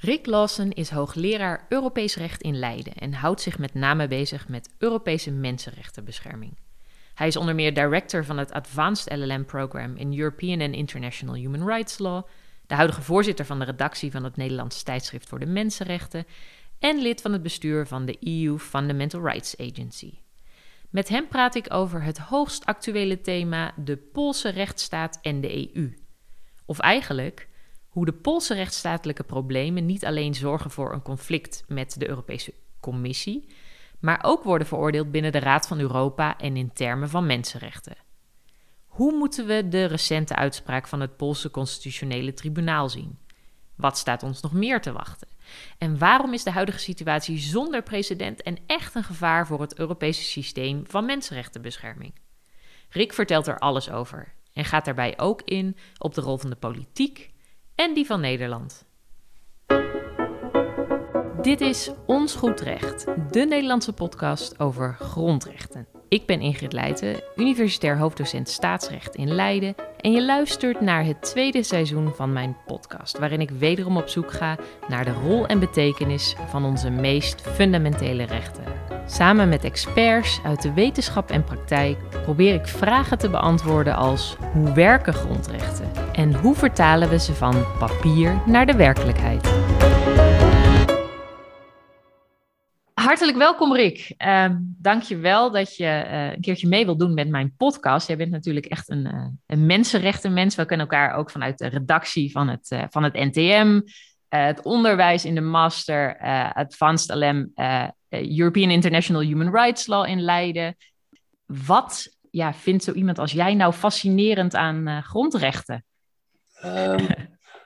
Rick Lawson is hoogleraar Europees recht in Leiden en houdt zich met name bezig met Europese mensenrechtenbescherming. Hij is onder meer director van het Advanced LLM Program in European and International Human Rights Law, de huidige voorzitter van de redactie van het Nederlandse tijdschrift voor de mensenrechten en lid van het bestuur van de EU Fundamental Rights Agency. Met hem praat ik over het hoogst actuele thema de Poolse rechtsstaat en de EU. Of eigenlijk hoe de Poolse rechtsstatelijke problemen niet alleen zorgen voor een conflict met de Europese Commissie, maar ook worden veroordeeld binnen de Raad van Europa en in termen van mensenrechten. Hoe moeten we de recente uitspraak van het Poolse Constitutionele Tribunaal zien? Wat staat ons nog meer te wachten? En waarom is de huidige situatie zonder precedent en echt een gevaar voor het Europese systeem van mensenrechtenbescherming? Rick vertelt er alles over en gaat daarbij ook in op de rol van de politiek en die van Nederland. Dit is Ons Goed Recht, de Nederlandse podcast over grondrechten. Ik ben Ingrid Leijten, universitair hoofddocent staatsrecht in Leiden. En je luistert naar het tweede seizoen van mijn podcast, waarin ik wederom op zoek ga naar de rol en betekenis van onze meest fundamentele rechten. Samen met experts uit de wetenschap en praktijk probeer ik vragen te beantwoorden als hoe werken grondrechten en hoe vertalen we ze van papier naar de werkelijkheid. Hartelijk welkom Rick. Uh, Dank je wel dat je uh, een keertje mee wilt doen met mijn podcast. Jij bent natuurlijk echt een, uh, een mensenrechtenmens. We kennen elkaar ook vanuit de redactie van het, uh, van het NTM, het onderwijs in de master, Advanced LM, European International Human Rights Law in Leiden. Wat ja, vindt zo iemand als jij nou fascinerend aan grondrechten? Um,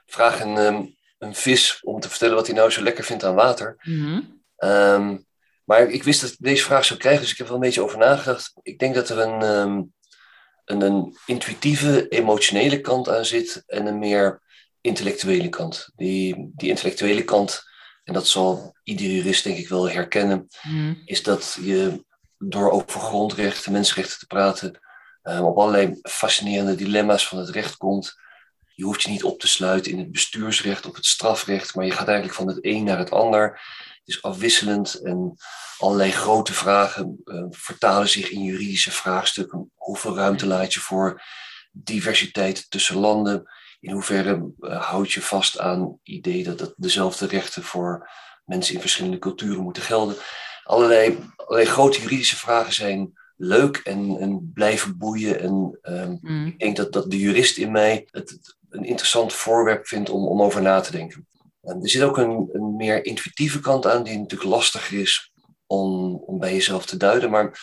vraag een, um, een vis om te vertellen wat hij nou zo lekker vindt aan water. Mm -hmm. Um, maar ik wist dat ik deze vraag zou krijgen, dus ik heb er wel een beetje over nagedacht. Ik denk dat er een, um, een, een, intuïtieve, emotionele kant aan zit en een meer intellectuele kant. Die, die intellectuele kant, en dat zal iedere jurist denk ik wel herkennen, mm. is dat je door over grondrechten, mensenrechten te praten, um, op allerlei fascinerende dilemma's van het recht komt. Je hoeft je niet op te sluiten in het bestuursrecht of het strafrecht, maar je gaat eigenlijk van het een naar het ander. Het is afwisselend en allerlei grote vragen uh, vertalen zich in juridische vraagstukken. Hoeveel ruimte laat je voor diversiteit tussen landen? In hoeverre uh, houd je vast aan het idee dat, dat dezelfde rechten voor mensen in verschillende culturen moeten gelden? Allerlei, allerlei grote juridische vragen zijn leuk en, en blijven boeien. En um, mm. ik denk dat, dat de jurist in mij het, het een interessant voorwerp vindt om, om over na te denken. En er zit ook een, een meer intuïtieve kant aan, die natuurlijk lastiger is om, om bij jezelf te duiden. Maar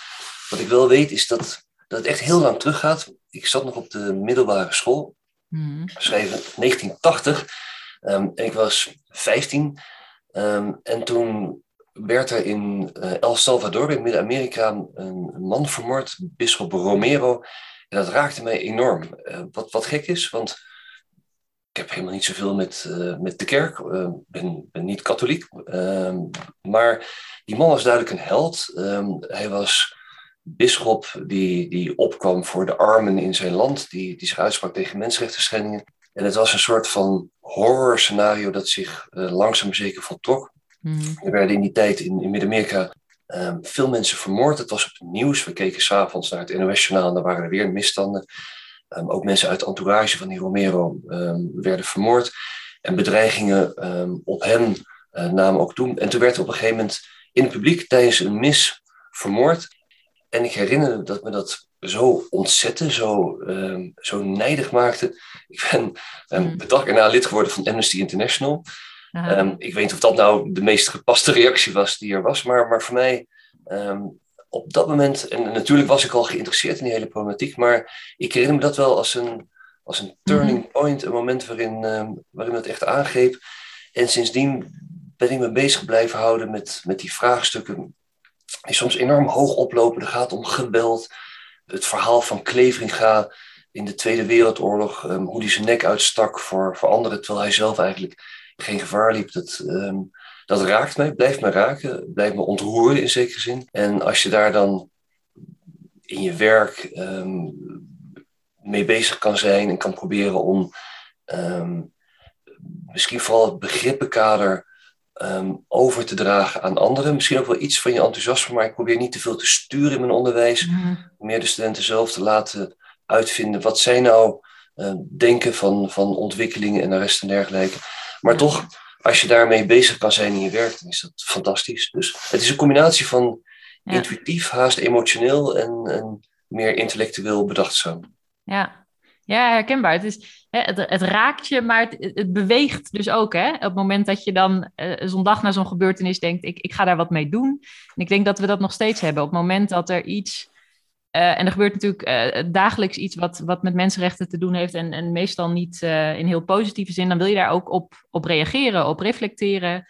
wat ik wel weet is dat, dat het echt heel lang teruggaat. Ik zat nog op de middelbare school, mm. schreef 1980, um, en ik was 15. Um, en toen werd er in uh, El Salvador, in Midden-Amerika, een, een, man vermoord, bisschop Romero. En dat raakte mij enorm. Uh, wat, wat gek is, want heb helemaal niet zoveel met, uh, met de kerk. Ik uh, ben, ben niet katholiek. Uh, maar die man was duidelijk een held. Ehm, hij was bisschop die, die opkwam voor de armen in zijn land. Die, die zich uitsprak tegen mensenrechten En het was een soort van horror scenario dat zich uh, langzaam zeker voltrok. Mm. Er werden in die tijd in, in Midden-Amerika ehm, veel mensen vermoord. Het was op het nieuws. We keken s'avonds naar het NOS-journaal en daar waren er weer misstanden. Um, ook mensen uit de entourage van die Romero um, werden vermoord. En bedreigingen um, op hem uh, namen ook toe. En toen werd er op een gegeven moment in het publiek tijdens een mis vermoord. En ik herinner dat me dat zo ontzette, zo, zo nijdig maakte. Ik ben um, de dag erna lid geworden van Amnesty International. ik weet niet of dat nou de meest gepaste reactie was die er was, maar, maar voor mij op dat moment, en natuurlijk was ik al geïnteresseerd in die hele problematiek, maar ik herinner me dat wel als een, als een turning mhm. point, een moment waarin, uh, waarin het echt aangreep. En sindsdien ben ik me bezig blijven houden met, met die vraagstukken die soms enorm hoog oplopen. Het gaat om geweld, het verhaal van Kleveringa in de Tweede Wereldoorlog, um, hoe hij zijn nek uitstak voor, voor anderen, terwijl hij zelf eigenlijk geen gevaar liep. Dat, um, dat raakt mij, blijft me raken, blijft me ontroeren in zekere zin. En als je daar dan in je werk um, mee bezig kan zijn en kan proberen om um, misschien vooral het begrippenkader Ehm, over te dragen aan anderen. Misschien ook wel iets van je enthousiasme, maar ik probeer niet te veel te sturen in mijn onderwijs. Mhm. Meer de studenten zelf te laten uitvinden wat zij nou uh, denken van, van ontwikkelingen en de rest en dergelijke. Maar toch, als je daarmee bezig kan zijn in je werk, dan is dat fantastisch. Dus het is een combinatie van intuïtief, haast emotioneel en, en meer intellectueel bedachtzaam. Ja, ja, herkenbaar. Het, is, hè, het, het, raakt je, maar het, het, beweegt dus ook. Hè? Op het moment dat je dan uh, zo'n dag na zo'n gebeurtenis denkt, ik, ik ga daar wat mee doen. En ik denk dat we dat nog steeds hebben. Op het moment dat er iets, uh, en er gebeurt natuurlijk uh, dagelijks iets wat, wat met mensenrechten te doen heeft en, en meestal niet in heel positieve zin, dan wil je daar ook op, op reageren, op reflecteren,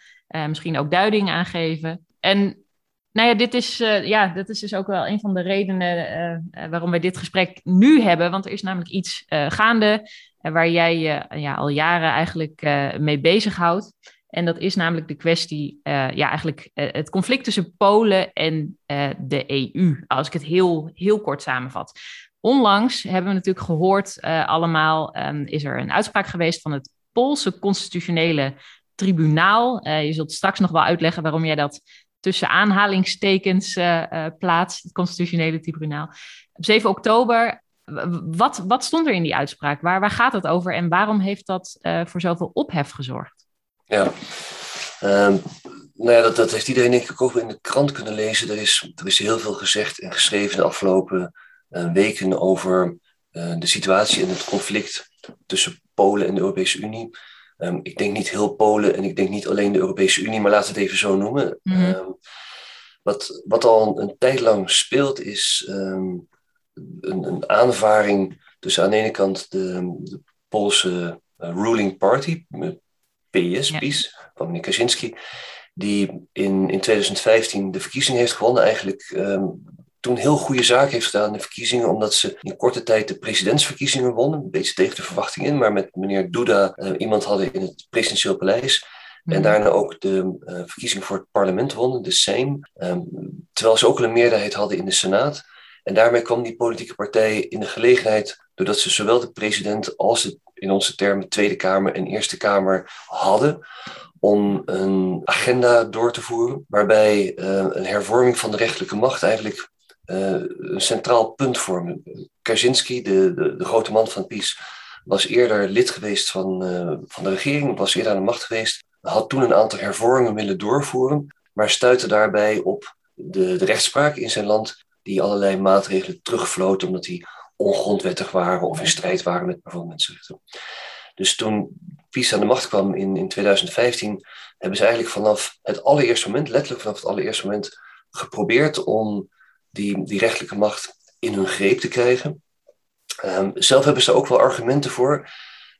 misschien ook duiding aangeven. En nou ja, dit is, ja, dit is dus ook wel een van de redenen waarom wij dit gesprek nu hebben. Want er is namelijk iets gaande waar jij je ja, al jaren eigenlijk mee bezighoudt. En dat is namelijk de kwestie, ja, eigenlijk het conflict tussen Polen en de EU. Als ik het heel, heel kort samenvat. Onlangs hebben we natuurlijk gehoord, allemaal, um, is er een uitspraak geweest van het Poolse constitutionele tribunaal. je zult straks nog wel uitleggen waarom jij dat tussen aanhalingstekens uh, plaats, het constitutionele tribunaal. Op 7 oktober, wat, wat stond er in die uitspraak? Waar, waar gaat het over en waarom heeft dat voor zoveel ophef gezorgd? Ja, um, nou ja, dat, dat heeft iedereen denk ik ook in de krant kunnen lezen. Er is, er is heel veel gezegd en geschreven de afgelopen weken over de situatie en het conflict tussen Polen en de Europese Unie. Ehm, ik denk niet heel Polen en ik denk niet alleen de Europese Unie, maar laten we het even zo noemen. Mhm. Ehm, wat, wat al een, tijd lang speelt, is ehm, een, een, aanvaring tussen aan de ene kant de, de Poolse uh, ruling party, PS, ja. PiS, van meneer Kaczynski, die in, in 2015 de verkiezing heeft gewonnen, eigenlijk toen heel goede zaak heeft gedaan in de verkiezingen, omdat ze in korte tijd de presidentsverkiezingen wonnen. Een beetje tegen de verwachting in, maar met meneer Duda uh, iemand hadden in het presidentieel paleis. En mhm. daarna ook de uh, verkiezingen voor het parlement wonnen, de Sejm. Um, terwijl ze ook een meerderheid hadden in de Senaat. En daarmee kwam die politieke partij in de gelegenheid, doordat ze zowel de president als de, in onze termen Tweede Kamer en Eerste Kamer hadden, om een agenda door te voeren, waarbij uh, een hervorming van de rechterlijke macht eigenlijk eh, een centraal punt vormen. Kaczynski, de, de, de, grote man van PiS, was eerder lid geweest van, uh, van de regering, was eerder aan de macht geweest, had toen een aantal hervormingen willen doorvoeren, maar stuitte daarbij op de, de rechtspraak in zijn land, die allerlei maatregelen terugvloot omdat die ongrondwettig waren of in strijd waren met bijvoorbeeld mensenrechten. Dus toen PiS aan de macht kwam in, in 2015, hebben ze eigenlijk vanaf het allereerste moment, letterlijk vanaf het allereerste moment, geprobeerd om die, die rechtelijke macht in hun greep te krijgen. Um, zelf hebben ze ook wel argumenten voor.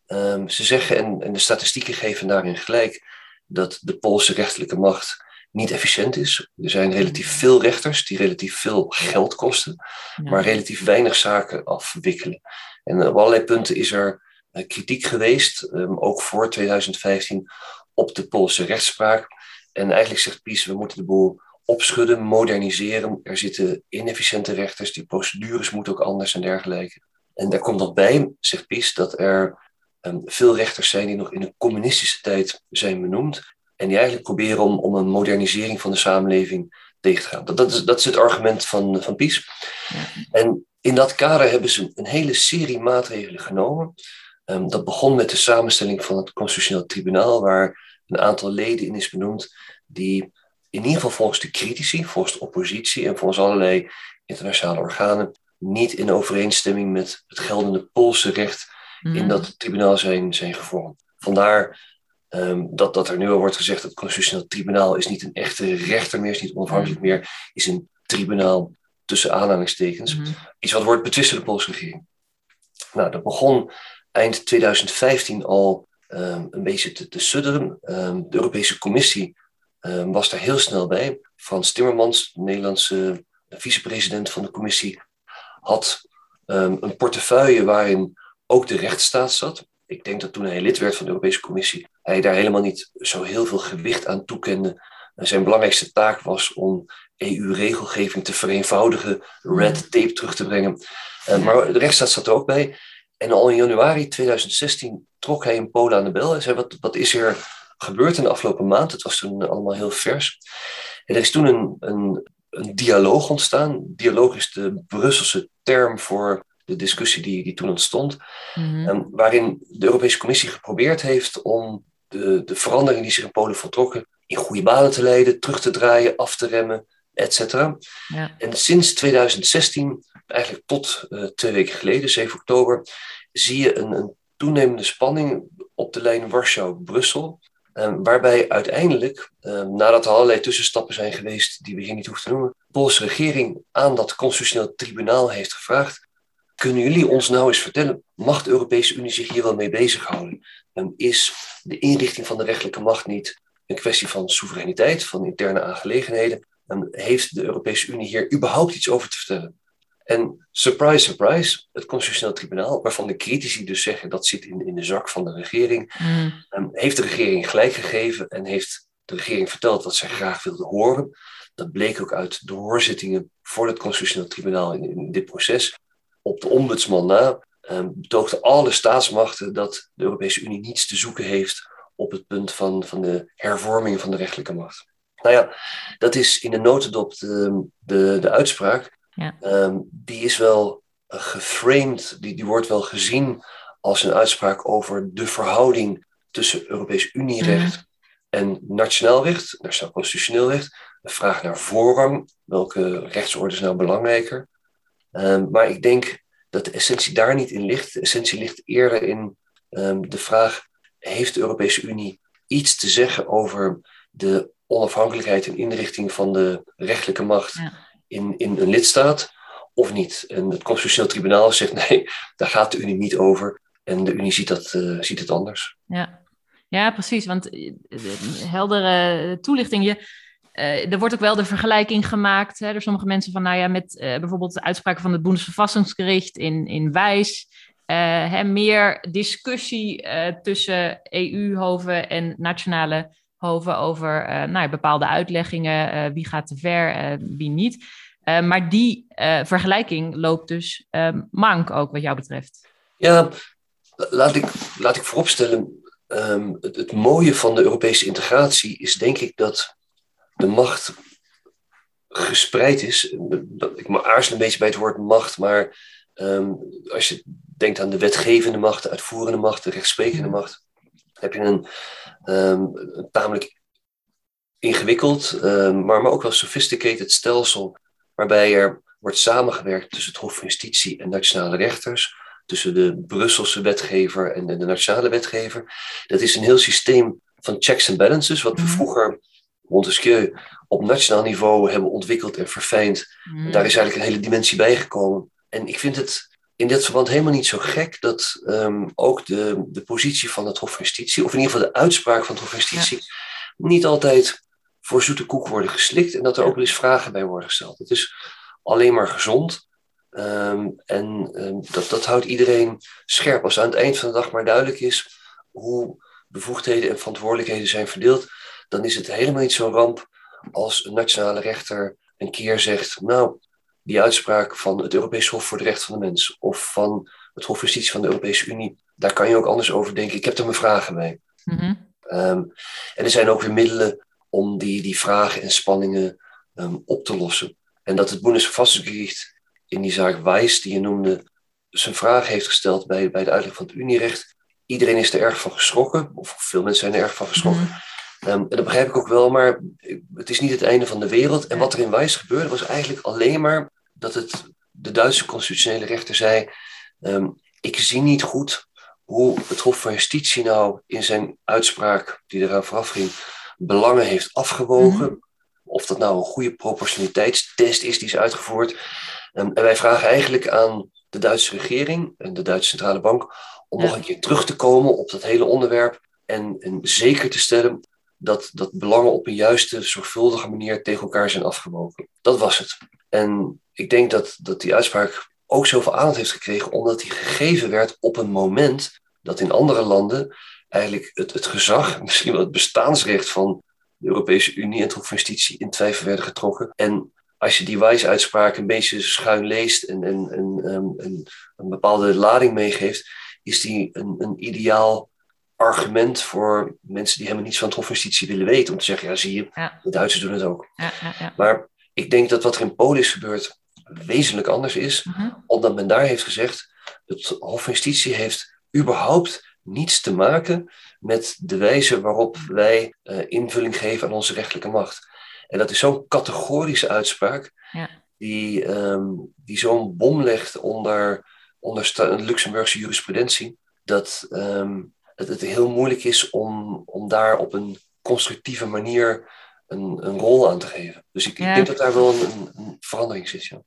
Um, ze zeggen, en, en de statistieken geven daarin gelijk, dat de Poolse rechterlijke macht niet efficiënt is. Er zijn relatief veel rechters die relatief veel geld kosten, maar relatief weinig zaken afwikkelen. En op allerlei punten is er uh, kritiek geweest, um, ook voor 2015, op de Poolse rechtspraak. En eigenlijk zegt PiS, we moeten de boel opschudden, moderniseren. Er zitten inefficiënte rechters, die procedures moeten ook anders en dergelijke. En daar komt nog bij, zegt Pies, dat er um, veel rechters zijn die nog in de communistische tijd zijn benoemd. En die eigenlijk proberen om, om een modernisering van de samenleving tegen te gaan. Dat, dat, is, dat is het argument van, van Pies. En in dat kader hebben ze een hele serie maatregelen genomen. Um, dat begon met de samenstelling van het Constitutioneel Tribunaal, waar een aantal leden in is benoemd die in ieder geval volgens de critici, volgens de oppositie en volgens allerlei internationale organen, niet in overeenstemming met het geldende Poolse recht in hmm. dat tribunaal zijn, zijn gevormd. Vandaar um, dat, dat er nu al wordt gezegd dat het constitutioneel tribunaal is niet een echte rechter meer, is niet onafhankelijk hmm. meer, is een tribunaal tussen aanhalingstekens. Mm. Iets wat wordt betwist door de Poolse regering. Nou, dat begon eind 2015 al um, een beetje te, te sudderen. Um, de Europese Commissie Ehm, was daar heel snel bij. Frans Timmermans, de Nederlandse vicepresident van de commissie, had ehm, een portefeuille waarin ook de rechtsstaat zat. Ik denk dat toen hij lid werd van de Europese Commissie, hij daar helemaal niet zo heel veel gewicht aan toekende. zijn belangrijkste taak was om EU-regelgeving te vereenvoudigen, red tape terug te brengen. Ehm, maar de rechtsstaat zat er ook bij. En al in januari 2016 trok hij in Polen aan de bel en zei: Wat, wat is er gebeurd in de afgelopen maand? Het was toen allemaal heel vers. En er is toen een, een, een dialoog ontstaan. Dialoog is de Brusselse term voor de discussie die, die toen ontstond. Mm waarin de Europese Commissie geprobeerd heeft om de, de veranderingen die zich in Polen voltrokken in goede banen te leiden, terug te draaien, af te remmen, et cetera. Ja. En sinds 2016, eigenlijk tot uh, twee weken geleden, 7 oktober, zie je een, een toenemende spanning op de lijn Warschau-Brussel. Um, waarbij uiteindelijk, um, nadat er allerlei tussenstappen zijn geweest die we hier niet hoeven te noemen, de Poolse regering aan dat constitutioneel tribunaal heeft gevraagd: kunnen jullie ons nou eens vertellen, mag de Europese Unie zich hier wel mee bezighouden? Um, is de inrichting van de rechtelijke macht niet een kwestie van soevereiniteit, van interne aangelegenheden? heeft de Europese Unie hier überhaupt iets over te vertellen? En surprise, surprise, het Constitutioneel Tribunaal, waarvan de critici dus zeggen dat zit in, in de zak van de regering, mm. heeft de regering gelijk gegeven en heeft de regering verteld wat zij graag wilde horen. Dat bleek ook uit de hoorzittingen voor het Constitutioneel Tribunaal in, in dit proces. Op de ombudsman na betoogden alle staatsmachten dat de Europese Unie niets te zoeken heeft op het punt van, van de hervorming van de rechtelijke macht. Nou ja, dat is in de notendop de, de, de uitspraak. Ja. Ehm, die is wel geframed, die, die wordt wel gezien als een uitspraak over de verhouding tussen Europees Unierecht mm. en nationaal recht, nationaal constitutioneel recht. Een vraag naar voorrang, welke rechtsorde is nou belangrijker? Um, maar ik denk dat de essentie daar niet in ligt. De essentie ligt eerder in um, de vraag: heeft de Europese Unie iets te zeggen over de onafhankelijkheid en inrichting van de rechtelijke macht in, in een lidstaat of niet. En het Constitutioneel Tribunaal zegt nee, daar gaat de Unie niet over. En de Unie ziet, dat, uh, ziet het anders. Ja. ja, precies. Want uh, heldere toelichting. Je, uh, er wordt ook wel de vergelijking gemaakt hè, door sommige mensen van, nou ja, met bijvoorbeeld de uitspraken van het Bundesverfassungsgericht in, in Wijs. Hè, meer discussie tussen EU-hoven en nationale hoven over uh, nou, bepaalde uitleggingen, uh, wie gaat te ver, uh, wie niet. maar die vergelijking loopt dus mank ook wat jou betreft. Ja, laat ik, laat ik vooropstellen, het, het, mooie van de Europese integratie is denk ik dat de macht gespreid is. Ik aarzel een beetje bij het woord macht, maar um, als je denkt aan de wetgevende macht, de uitvoerende macht, de rechtsprekende macht, heb je een um, tamelijk ingewikkeld, um, maar, maar ook wel sophisticated stelsel, waarbij er wordt samengewerkt tussen het Hof van Justitie en nationale rechters, tussen de Brusselse wetgever en de, de nationale wetgever. Dat is een heel systeem van checks en balances, wat we mhm. vroeger Montesquieu op nationaal niveau hebben ontwikkeld en verfijnd. Mm. Daar is eigenlijk een hele dimensie bijgekomen. En ik vind het in dit verband helemaal niet zo gek dat ehm, ook de, de positie van het Hof van Justitie, of in ieder geval de uitspraak van het Hof van Justitie, niet altijd voor zoete koek worden geslikt en dat er ook wel eens vragen bij worden gesteld. Het is alleen maar gezond ehm, en ehm, dat, dat houdt iedereen scherp. Als aan het eind van de dag maar duidelijk is hoe bevoegdheden en verantwoordelijkheden zijn verdeeld, dan is het helemaal niet zo'n ramp als een nationale rechter een keer zegt, nou, die uitspraak van het Europees Hof voor de Rechten van de Mens of van het Hof van Justitie van de Europese Unie, daar kan je ook anders over denken. Ik heb er mijn vragen bij. Mhm. Ehm, en er zijn ook weer middelen om die, die vragen en spanningen ehm, op te lossen. En dat het Bundesverfassungsgericht in die zaak Wijs, die je noemde, zijn vraag heeft gesteld bij, bij de uitleg van het Unierecht. Iedereen is er erg van geschrokken, of veel mensen zijn er erg van geschrokken. Mhm. Ehm, en dat begrijp ik ook wel, maar het is niet het einde van de wereld. En wat er in Wijs gebeurde, was eigenlijk alleen maar dat het, de Duitse constitutionele rechter zei: um, Ik zie niet goed hoe het Hof van Justitie nou in zijn uitspraak, die eraan vooraf ging, belangen heeft afgewogen. Mhm. Of dat nou een goede proportionaliteitstest is die is uitgevoerd. Um, en wij vragen eigenlijk aan de Duitse regering en de Duitse Centrale Bank om nog een keer terug te komen op dat hele onderwerp en, en zeker te stellen dat, dat belangen op een juiste, zorgvuldige manier tegen elkaar zijn afgewogen. Dat was het. En ik denk dat, dat die uitspraak ook zoveel aandacht heeft gekregen, omdat die gegeven werd op een moment dat in andere landen eigenlijk het, het gezag, misschien wel het bestaansrecht van de Europese Unie en het Hof van Justitie in twijfel werden getrokken. En als je die wijs-uitspraak een beetje schuin leest en, en, en, een, een bepaalde lading meegeeft, is die een, een ideaal argument voor mensen die helemaal niets van het Hof van Justitie willen weten. Om te zeggen, ja zie je, de Duitsers doen het ook. Ja, ja, maar ik denk dat wat er in Polen is gebeurd wezenlijk anders is. Mhm. Omdat men daar heeft gezegd, het Hof van Justitie heeft überhaupt niets te maken met de wijze waarop wij uh, invulling geven aan onze rechtelijke macht. En dat is zo'n categorische uitspraak, die, um, die zo'n bom legt onder, onder Luxemburgse jurisprudentie, dat um, het, het, heel moeilijk is om, om daar op een constructieve manier een, een rol aan te geven. Dus ik, ik denk dat daar wel een, een verandering zit. Ja.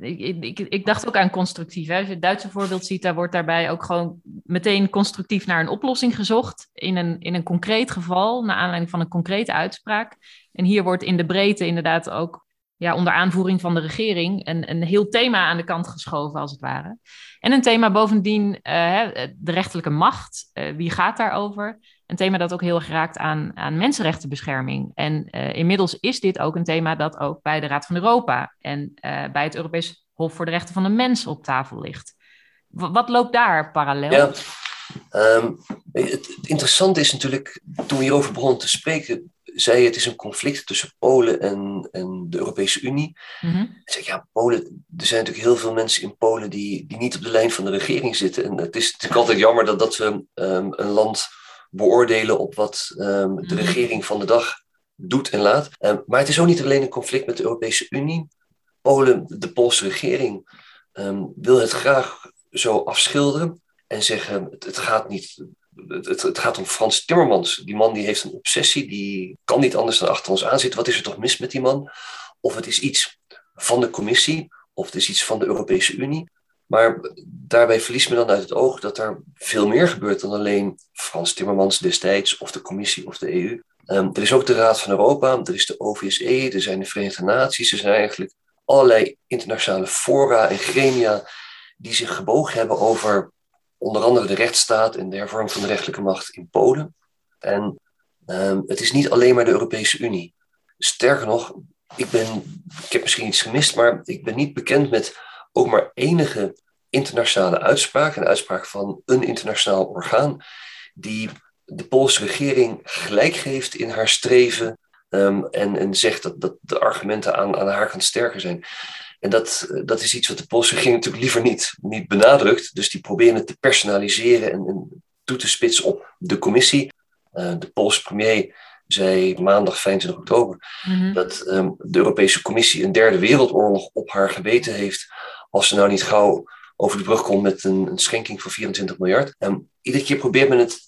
Ik, ik, ik, dacht ook aan constructief. Hè. Als je het Duitse voorbeeld ziet, daar wordt daarbij ook gewoon meteen constructief naar een oplossing gezocht. In een, in een concreet geval, naar aanleiding van een concrete uitspraak. En hier wordt in de breedte inderdaad ook ja, onder aanvoering van de regering een, een heel thema aan de kant geschoven, als het ware. En een thema bovendien, uh, de rechterlijke macht. Uh, wie gaat daarover? Een thema dat ook heel erg raakt aan, aan mensenrechtenbescherming. En uh, inmiddels is dit ook een thema dat ook bij de Raad van Europa en bij het Europees Hof voor de Rechten van de Mens op tafel ligt. Wat loopt daar parallel? Ja. Um, het, het interessante is natuurlijk, toen we hierover begonnen te spreken, zei het is een conflict tussen Polen en, en de Europese Unie. Mm -hmm. ja, Polen, er zijn natuurlijk heel veel mensen in Polen die, die niet op de lijn van de regering zitten. En het is natuurlijk altijd jammer dat, dat we um, een land beoordelen op wat um, de mhm. regering van de dag doet en laat. Um, maar het is ook niet alleen een conflict met de Europese Unie. Polen, de Poolse regering, wil het graag zo afschilderen en zeggen: het, het gaat niet het, het, gaat om Frans Timmermans. Die man die heeft een obsessie, die kan niet anders dan achter ons aanzitten. Wat is er toch mis met die man? Of het is iets van de commissie, of het is iets van de Europese Unie. Maar daarbij verliest men dan uit het oog dat er veel meer gebeurt dan alleen Frans Timmermans destijds, of de commissie of de EU. Um, er is ook de Raad van Europa, er is de OVSE, er zijn de Verenigde Naties, er zijn eigenlijk allerlei internationale fora en gremia die zich gebogen hebben over onder andere de rechtsstaat en de hervorming van de rechtelijke macht in Polen. En um, het is niet alleen maar de Europese Unie. Sterker nog, ik, ben, ik heb misschien iets gemist, maar ik ben niet bekend met ook maar enige internationale uitspraak, een uitspraak van een internationaal orgaan, die de Poolse regering gelijk geeft in haar streven um, en, en zegt dat, dat de argumenten aan, aan haar kant sterker zijn. En dat, dat is iets wat de Poolse regering natuurlijk liever niet, niet benadrukt. Dus die proberen het te personaliseren en, en toe te spitsen op de commissie. Uh, de Poolse premier zei maandag 25 oktober mhm. dat um, de Europese Commissie een derde wereldoorlog op haar geweten heeft als ze nou niet gauw over de brug komt met een, een schenking van 24 miljard. Um, iedere keer probeert men het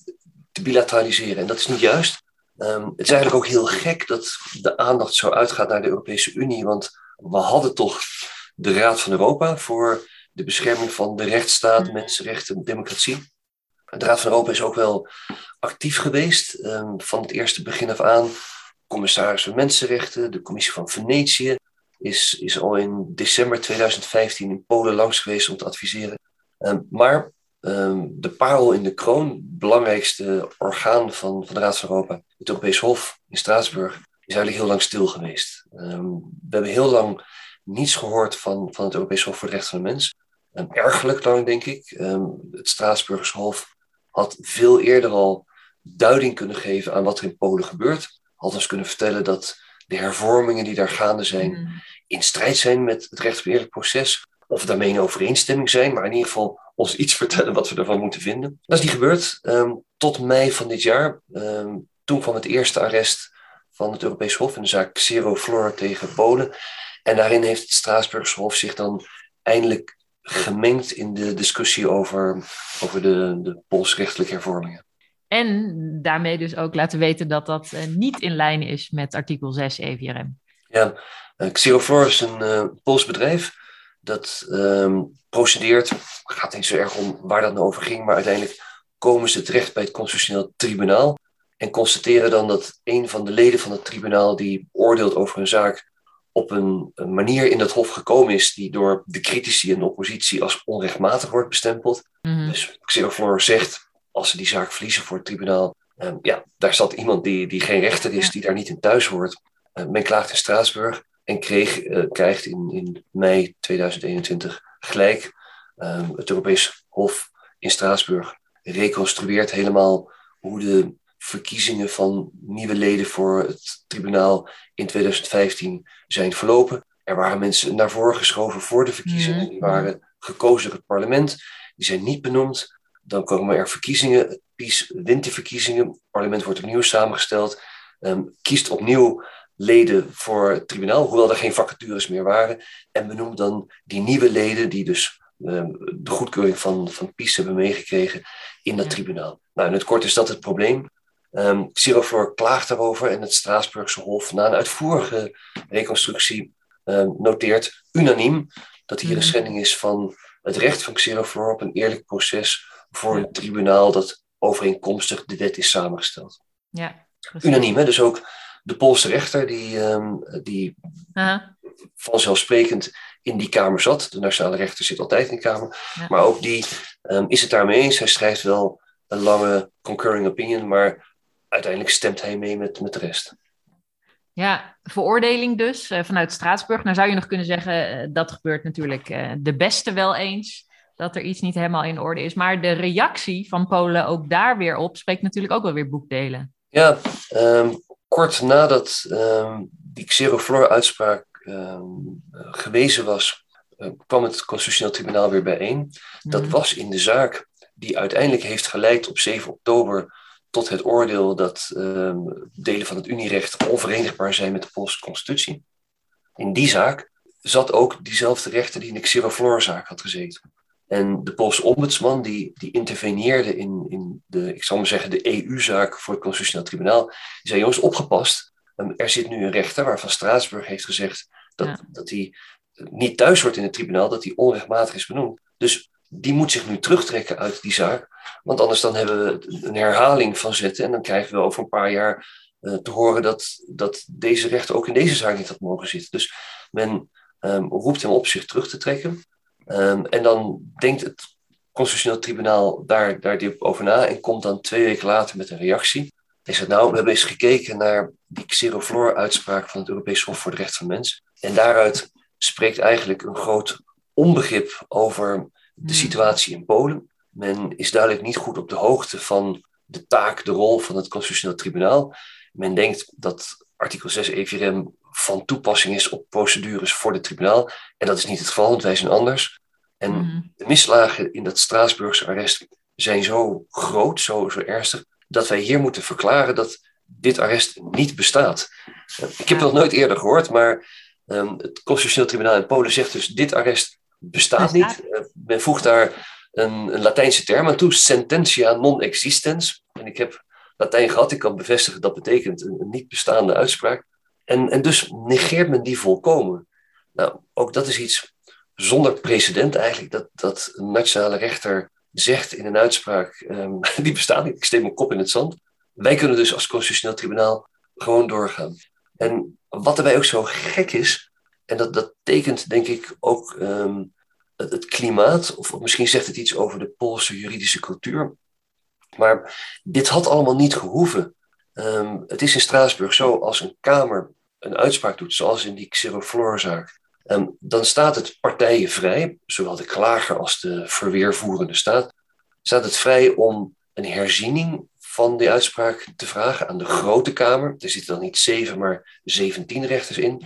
te bilateraliseren en dat is niet juist. Um, het is eigenlijk ook heel gek dat de aandacht zo uitgaat naar de Europese Unie, want we hadden toch de Raad van Europa voor de bescherming van de rechtsstaat, mm. mensenrechten en democratie. De Raad van Europa is ook wel actief geweest um, van het eerste begin af aan. Commissaris van Mensenrechten, de Commissie van Venetië, is, is al in december 2015 in Polen langs geweest om te adviseren. Um, maar um, de parel in de kroon, belangrijkste orgaan van, van de Raad van Europa, het Europees Hof in Straatsburg, is eigenlijk heel lang stil geweest. Um, we hebben heel lang niets gehoord van, van het Europees Hof voor de Rechten van de Mens. Um, ergelijk lang, denk ik. Um, het Straatsburgers Hof had veel eerder al duiding kunnen geven aan wat er in Polen gebeurt. Had ons kunnen vertellen dat de hervormingen die daar gaande zijn mm. in strijd zijn met het recht op eerlijk proces. Of daarmee in overeenstemming zijn, maar in ieder geval ons iets vertellen wat we ervan moeten vinden. Dat is niet gebeurd. tot mei van dit jaar. toen kwam het eerste arrest van het Europees Hof in de zaak Zero Floor tegen Polen. En daarin heeft het Straatsburgse Hof zich dan eindelijk gemengd in de discussie over, over de, de Poolsrechtelijke hervormingen. En daarmee dus ook laten weten dat dat uh, niet in lijn is met artikel 6 EVRM. Ja, uh, Xeroflor is een uh, Pools bedrijf dat um, procedeert. Het gaat niet zo erg om waar dat nou over ging, maar uiteindelijk komen ze terecht bij het Constitutioneel Tribunaal. En constateren dan dat een van de leden van het tribunaal die oordeelt over een zaak op een, een manier in dat hof gekomen is die door de critici en de oppositie als onrechtmatig wordt bestempeld. Mm -hmm. Dus Xerofor zegt, als ze die zaak verliezen voor het tribunaal, um, ja, daar zat iemand die, die geen rechter is, die daar niet in thuis hoort. Uh, men klaagt in Straatsburg en kreeg, krijgt in, in mei 2021 gelijk. Ehm, het Europees Hof in Straatsburg reconstrueert helemaal hoe de verkiezingen van nieuwe leden voor het tribunaal in 2015 zijn verlopen. Er waren mensen naar voren geschoven voor de verkiezingen. Mhm. Die waren gekozen door het parlement. Die zijn niet benoemd. Dan komen er verkiezingen. Het PiS wint die verkiezingen. Het parlement wordt opnieuw samengesteld. Ehm, kiest opnieuw leden voor het tribunaal, hoewel er geen vacatures meer waren. En benoemt dan die nieuwe leden, die dus ehm, de goedkeuring van, van PiS hebben meegekregen, in dat tribunaal. Nou, in het kort is dat het probleem. Um, klaagt daarover en het Straatsburgse Hof, na een uitvoerige reconstructie, noteert unaniem dat hier een mhm. schending is van het recht van Xeroflor op een eerlijk proces voor een tribunaal dat overeenkomstig de wet is samengesteld. Ja, Unaniem, hè? dus ook de Poolse rechter die, um, die vanzelfsprekend in die kamer zat. De nationale rechter zit altijd in die kamer. Maar ook die um, is het daarmee eens. Hij schrijft wel een lange concurring opinion, maar uiteindelijk stemt hij mee met, met de rest. Ja, veroordeling dus uh, vanuit Straatsburg. Nou zou je nog kunnen zeggen, uh, dat gebeurt natuurlijk uh, de beste wel eens. Dat er iets niet helemaal in orde is. Maar de reactie van Polen ook daar weer op spreekt natuurlijk ook wel weer boekdelen. Ja, um, kort nadat um, die Xeroflor-uitspraak um, gewezen was, kwam het Constitutioneel Tribunaal weer bijeen. Dat mhm. was in de zaak die uiteindelijk heeft geleid op 7 oktober tot het oordeel dat ehm, delen van het Unierecht onverenigbaar zijn met de Poolse constitutie. In die zaak zat ook diezelfde rechter die in de Xeroflor-zaak had gezeten. En de Poolse ombudsman die, die interveneerde in, in de, ik zal maar zeggen, de EU-zaak voor het Constitutioneel Tribunaal, die zei, jongens, opgepast. Ehm, er zit nu een rechter waarvan Straatsburg heeft gezegd dat, dat hij niet thuis hoort in het tribunaal, dat hij onrechtmatig is benoemd. Dus die moet zich nu terugtrekken uit die zaak. Want anders dan hebben we een herhaling van zetten. En dan krijgen we over een paar jaar uh, te horen dat, dat deze rechter ook in deze zaak niet had mogen zitten. Dus men um, roept hem op zich terug te trekken. Um, en dan denkt het Constitutioneel Tribunaal daar, daar diep over na en komt dan twee weken later met een reactie. Hij zegt, nou, we hebben eens gekeken naar die Xeroflor-uitspraak van het Europees Hof voor de Rechten van Mens. En daaruit spreekt eigenlijk een groot onbegrip over de hmm. situatie in Polen. Men is duidelijk niet goed op de hoogte van de taak, de rol van het Constitutioneel Tribunaal. Men denkt dat artikel 6 EVRM van toepassing is op procedures voor het tribunaal. En dat is niet het geval, want wij zijn anders. En hmm. de misslagen in dat Straatsburgse arrest zijn zo groot, zo, zo ernstig, dat wij hier moeten verklaren dat dit arrest niet bestaat. Ik heb het nog nooit eerder gehoord, maar um, het Constitutioneel Tribunaal in Polen zegt dus: dit arrest bestaat, niet. Uh, men voegt daar een, een, Latijnse term aan toe, sententia non existens. En ik heb Latijn gehad, ik kan bevestigen dat betekent een, niet bestaande uitspraak. En, en dus negeert men die volkomen. Nou, ook dat is iets zonder precedent eigenlijk, dat, dat een nationale rechter zegt in een uitspraak, um, die bestaat niet, ik steek mijn kop in het zand. Wij kunnen dus als constitutioneel tribunaal gewoon doorgaan. En wat erbij ook zo gek is, en dat, dat tekent denk ik ook ehm, het, klimaat, of misschien zegt het iets over de Poolse juridische cultuur. Maar dit had allemaal niet gehoeven. Um, het is in Straatsburg zo, als een Kamer een uitspraak doet, zoals in die Xeroflor-zaak, um, dan staat het partijen vrij, zowel de klager als de verweervoerende staat, staat het vrij om een herziening van die uitspraak te vragen aan de Grote Kamer. Er zitten dan niet zeven, maar zeventien rechters in.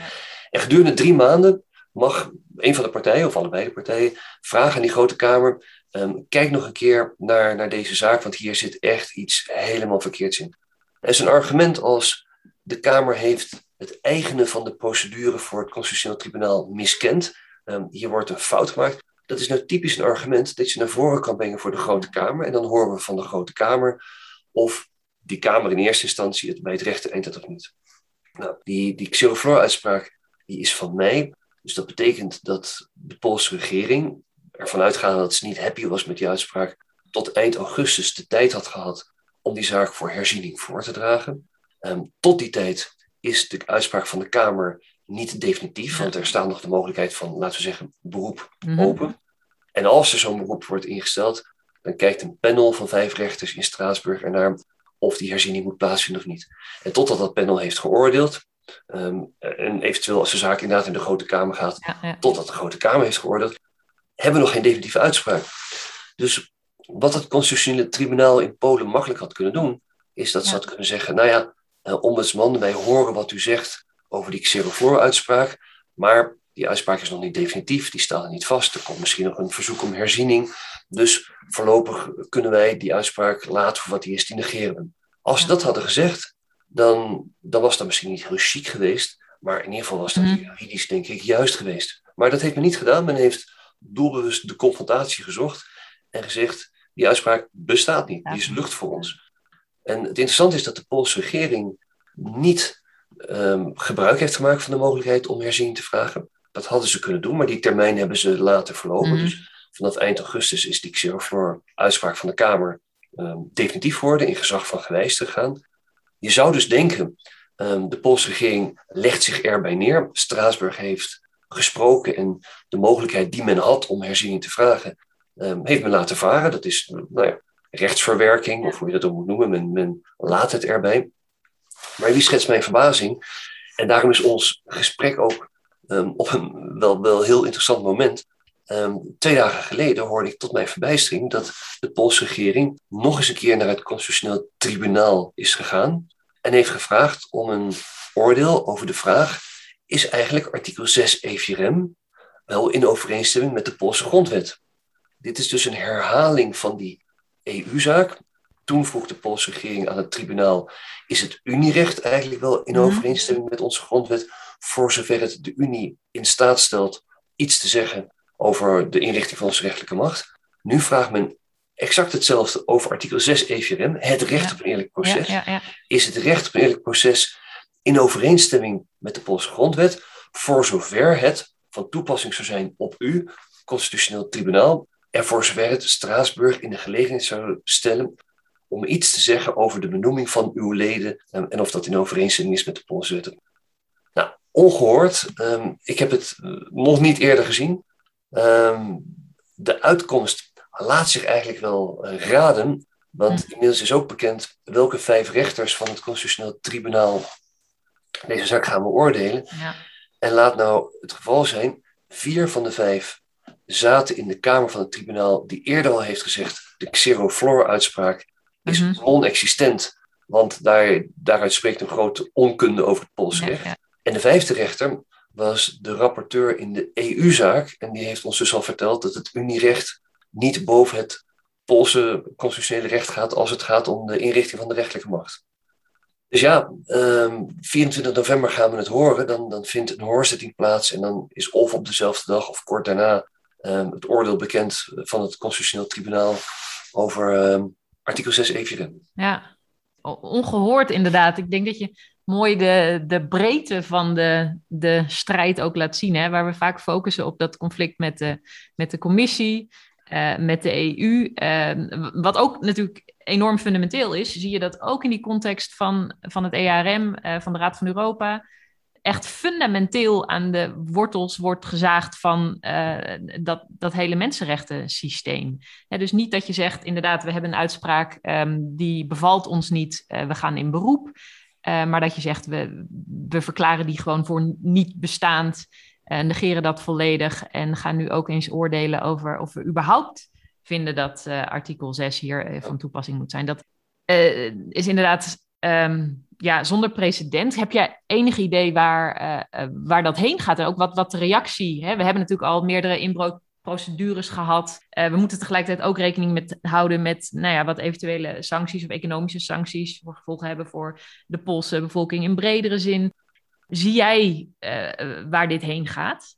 En gedurende drie maanden mag een van de partijen, of allebei de partijen, vragen aan die Grote Kamer: um, kijk nog een keer naar, naar deze zaak, want hier zit echt iets helemaal verkeerds in. Er is een argument als de Kamer heeft het eigene van de procedure voor het Constitutioneel Tribunaal miskend. Um, hier wordt een fout gemaakt. Dat is nou typisch een argument dat je naar voren kan brengen voor de Grote Kamer. En dan horen we van de Grote Kamer of die Kamer in eerste instantie het bij het rechter eens had of niet. Nou, die, die Xeroflor-uitspraak die is van mei. Dus dat betekent dat de Poolse regering ervan uitgaande dat ze niet happy was met die uitspraak, tot eind augustus de tijd had gehad om die zaak voor herziening voor te dragen. Um, tot die tijd is de uitspraak van de Kamer niet definitief, want er staat nog de mogelijkheid van, laten we zeggen, beroep mhm. open. En als er zo'n beroep wordt ingesteld, dan kijkt een panel van vijf rechters in Straatsburg ernaar of die herziening moet plaatsvinden of niet. En totdat dat panel heeft geoordeeld, Ehm, en eventueel als de zaak inderdaad in de Grote Kamer gaat, totdat de Grote Kamer heeft geoordeeld, hebben we nog geen definitieve uitspraak. Dus wat het constitutionele tribunaal in Polen makkelijk had kunnen doen, is dat ze had kunnen zeggen, nou ja, uh, ombudsman, wij horen wat u zegt over die Xeroflor-uitspraak, maar die uitspraak is nog niet definitief, die staat er niet vast. Er komt misschien nog een verzoek om herziening. Dus voorlopig kunnen wij die uitspraak laten voor wat die is, die negeren. Als ze dat hadden gezegd, dan, dan was dat misschien niet heel chic geweest. Maar in ieder geval was dat mhm. juridisch, denk ik, juist geweest. Maar dat heeft men niet gedaan. Men heeft doelbewust de confrontatie gezocht en gezegd: die uitspraak bestaat niet, die is lucht voor ons. En het interessante is dat de Poolse regering niet um, gebruik heeft gemaakt van de mogelijkheid om herziening te vragen. Dat hadden ze kunnen doen, maar die termijn hebben ze later verlopen. Mhm. Dus vanaf eind augustus is die Xeroflor uitspraak van de Kamer um, definitief geworden, in gezag van gewijs te gaan. Je zou dus denken, um, de Poolse regering legt zich erbij neer. Straatsburg heeft gesproken en de mogelijkheid die men had om herziening te vragen, heeft men laten varen. Dat is nou ja, rechtsverwerking, of hoe je dat ook moet noemen. Men, men laat het erbij. Maar wie schetst mijn verbazing? En daarom is ons gesprek ook Ehm, op een wel, wel heel interessant moment. Ehm, twee dagen geleden hoorde ik tot mijn verbijstering dat de Poolse regering nog eens een keer naar het constitutioneel tribunaal is gegaan en heeft gevraagd om een oordeel over de vraag: is eigenlijk artikel 6 EVRM wel in overeenstemming met de Poolse grondwet? Dit is dus een herhaling van die EU-zaak. Toen vroeg de Poolse regering aan het tribunaal: is het Unierecht eigenlijk wel in mhm. overeenstemming met onze grondwet? voor zover het de Unie in staat stelt iets te zeggen over de inrichting van onze rechtelijke macht. Nu vraagt men exact hetzelfde over artikel 6 EVRM, het recht op een eerlijk proces. Ja, ja, is het recht op een eerlijk proces in overeenstemming met de Poolse grondwet, voor zover het van toepassing zou zijn op u, constitutioneel tribunaal, en voor zover het Straatsburg in de gelegenheid zou stellen om iets te zeggen over de benoeming van uw leden en of dat in overeenstemming is met de Poolse wet ongehoord. Um, ik heb het eh, nog niet eerder gezien. Um, de uitkomst laat zich eigenlijk wel uh, raden. Want hm. inmiddels is ook bekend welke vijf rechters van het Constitutioneel Tribunaal deze zaak gaan beoordelen. Ja. En laat nou het geval zijn, vier van de vijf zaten in de Kamer van het Tribunaal die eerder al heeft gezegd, de Xeroflor-uitspraak is mm -hmm. non-existent. Want daar, daaruit spreekt een grote onkunde over het Poolse recht. Ja. En de vijfde rechter was de rapporteur in de EU-zaak. En die heeft ons dus al verteld dat het Unierecht niet boven het Poolse constitutionele recht gaat als het gaat om de inrichting van de rechtelijke macht. Dus ja, 24 ehm, november gaan we het horen. Dan, dan vindt een hoorzitting plaats en dan is of op dezelfde dag of kort daarna ehm, het oordeel bekend van het Constitutioneel Tribunaal over ehm, artikel 6 EVRM. Ja, ongehoord inderdaad. Ik denk dat je mooi de, de breedte van de, de strijd ook laat zien. Hè? Waar we vaak focussen op dat conflict met de, met de commissie, uh, met de EU. Uh, eh, wat ook natuurlijk enorm fundamenteel is, zie je dat ook in die context van, van het ERM, eh, van de Raad van Europa. Echt fundamenteel aan de wortels wordt gezaagd van dat, dat hele mensenrechten systeem. dus niet dat je zegt, inderdaad, we hebben een uitspraak um, die bevalt ons niet, we gaan in beroep. Uh, maar dat je zegt, we, we verklaren die gewoon voor niet bestaand, negeren dat volledig en gaan nu ook eens oordelen over of we überhaupt vinden dat uh, artikel 6 hier van toepassing moet zijn. Dat is inderdaad um, ja, zonder precedent. Heb jij enig idee waar, waar dat heen gaat en ook wat, wat de reactie... Hè? We hebben natuurlijk al meerdere inbrook procedures gehad. Uh, we moeten tegelijkertijd ook rekening met houden met nou ja, wat eventuele sancties of economische sancties voor gevolgen hebben voor de Poolse bevolking in bredere zin. Zie jij uh, waar dit heen gaat?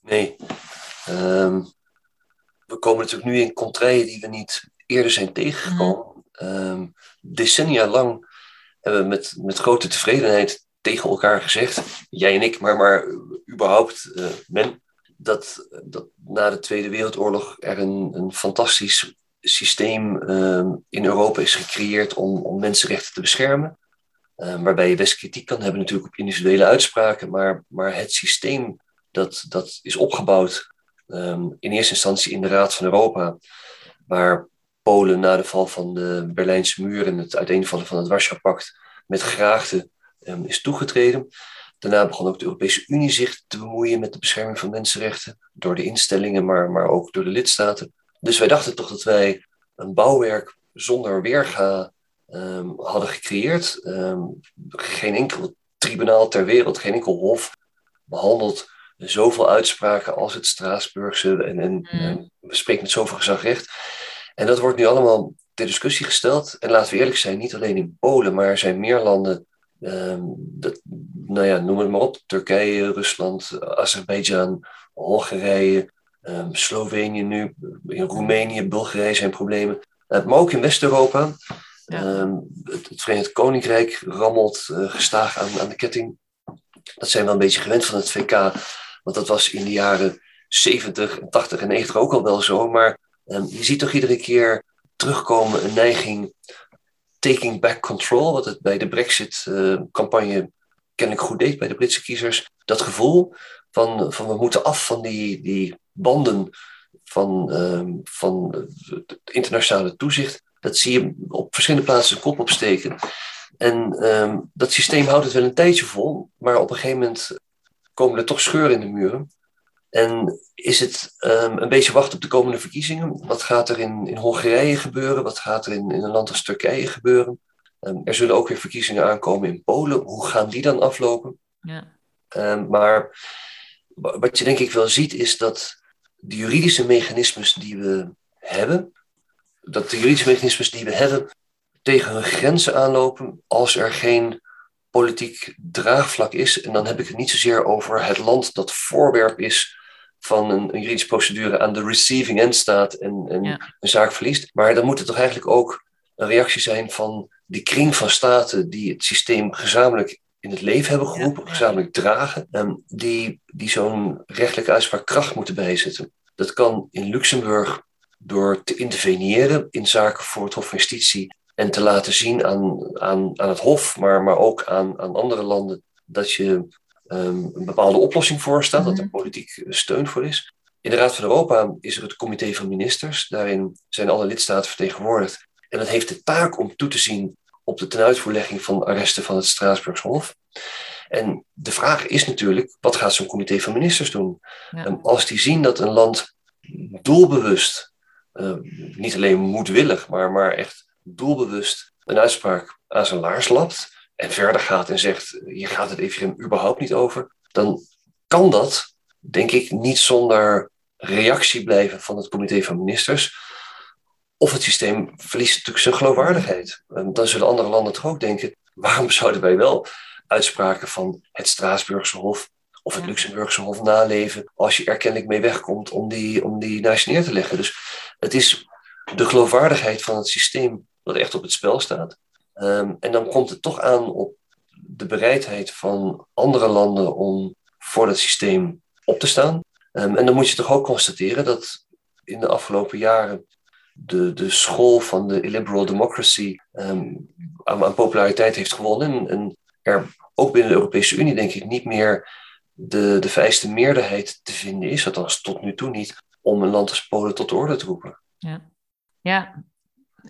Nee. Um, we komen natuurlijk nu in contraien die we niet eerder zijn tegengekomen. Um, decennia lang hebben we met, met grote tevredenheid tegen elkaar gezegd, jij en ik, maar, maar überhaupt men, dat, dat na de Tweede Wereldoorlog er een, een fantastisch systeem uh, in Europa is gecreëerd om, om mensenrechten te beschermen. Uh, waarbij je best kritiek kan hebben natuurlijk op individuele uitspraken, maar, maar het systeem dat, dat is opgebouwd um, in eerste instantie in de Raad van Europa, waar Polen na de val van de Berlijnse muur en het uiteenvallen van het Warschau-pact met graagte ehm, is toegetreden. Daarna begon ook de Europese Unie zich te bemoeien met de bescherming van mensenrechten. Door de instellingen, maar, maar ook door de lidstaten. Dus wij dachten toch dat wij een bouwwerk zonder weerga um, hadden gecreëerd. geen enkel tribunaal ter wereld, geen enkel hof behandelt zoveel uitspraken als het Straatsburgse. En, en, mm. spreken met zoveel gezagrecht. En dat wordt nu allemaal ter discussie gesteld. En laten we eerlijk zijn, niet alleen in Polen, maar er zijn meer landen. Um, dat, nou ja, noem het maar op. Turkije, Rusland, Azerbeidzjan, Hongarije, um, Slovenië nu. In Roemenië, Bulgarije zijn problemen. Uh, maar ook in West-Europa. Ehm, het, het, Verenigd Koninkrijk rammelt uh, gestaag aan, aan de ketting. Dat zijn we een beetje gewend van het VK. Want dat was in de jaren 70, 80 en 90 ook al wel zo. Maar um, je ziet toch iedere keer terugkomen een neiging taking back control, wat het bij de Brexit-campagne uh, kennelijk goed deed bij de Britse kiezers. Dat gevoel van, van we moeten af van die, die banden van, um, van het internationale toezicht. Dat zie je op verschillende plaatsen de kop opsteken. En um, dat systeem houdt het wel een tijdje vol, maar op een gegeven moment komen er toch scheuren in de muren. En is het um, een beetje wachten op de komende verkiezingen? Wat gaat er in, in Hongarije gebeuren? Wat gaat er in, in een land als Turkije gebeuren? Um, er zullen ook weer verkiezingen aankomen in Polen. Hoe gaan die dan aflopen? Ja. Um, maar wat je denk ik wel ziet is dat de juridische mechanismes die we hebben, dat de juridische mechanismes die we hebben tegen hun grenzen aanlopen als er geen politiek draagvlak is. En dan heb ik het niet zozeer over het land dat voorwerp is van een, een juridische procedure aan de receiving end staat en, en een zaak verliest. Maar dan moet het toch eigenlijk ook een reactie zijn van die kring van staten die het systeem gezamenlijk in het leven hebben geroepen, gezamenlijk dragen, en die, die zo'n rechtelijke uitspraak kracht moeten bijzetten. Dat kan in Luxemburg door te interveneren in zaken voor het Hof van Justitie en te laten zien aan, aan, aan het Hof, maar, maar ook aan, aan andere landen, dat je Ehm, een bepaalde oplossing voor staat, dat er mhm. politiek steun voor is. In de Raad van Europa is er het Comité van Ministers. Daarin zijn alle lidstaten vertegenwoordigd. En dat heeft de taak om toe te zien op de tenuitvoerlegging van arresten van het Straatsburgse Hof. En de vraag is natuurlijk, wat gaat zo'n comité van ministers doen? Ja. Als die zien dat een land doelbewust, ehm, niet alleen moedwillig, maar, maar echt doelbewust een uitspraak aan zijn laars lapt, en verder gaat en zegt, hier gaat het even überhaupt niet over, dan kan dat, denk ik, niet zonder reactie blijven van het comité van ministers. Of het systeem verliest natuurlijk zijn geloofwaardigheid. En dan zullen andere landen toch ook denken, waarom zouden wij wel uitspraken van het Straatsburgse Hof of het Luxemburgse Hof naleven als je er kennelijk mee wegkomt om die, om die naast neer te leggen. Dus het is de geloofwaardigheid van het systeem dat echt op het spel staat. Ehm, en dan komt het toch aan op de bereidheid van andere landen om voor dat systeem op te staan. Um, en dan moet je toch ook constateren dat in de afgelopen jaren de, de school van de illiberal democracy um, aan, populariteit heeft gewonnen. En, en, er ook binnen de Europese Unie, denk ik, niet meer de, de vereiste meerderheid te vinden is, althans tot nu toe niet, om een land als Polen tot de orde te roepen. Ja, ja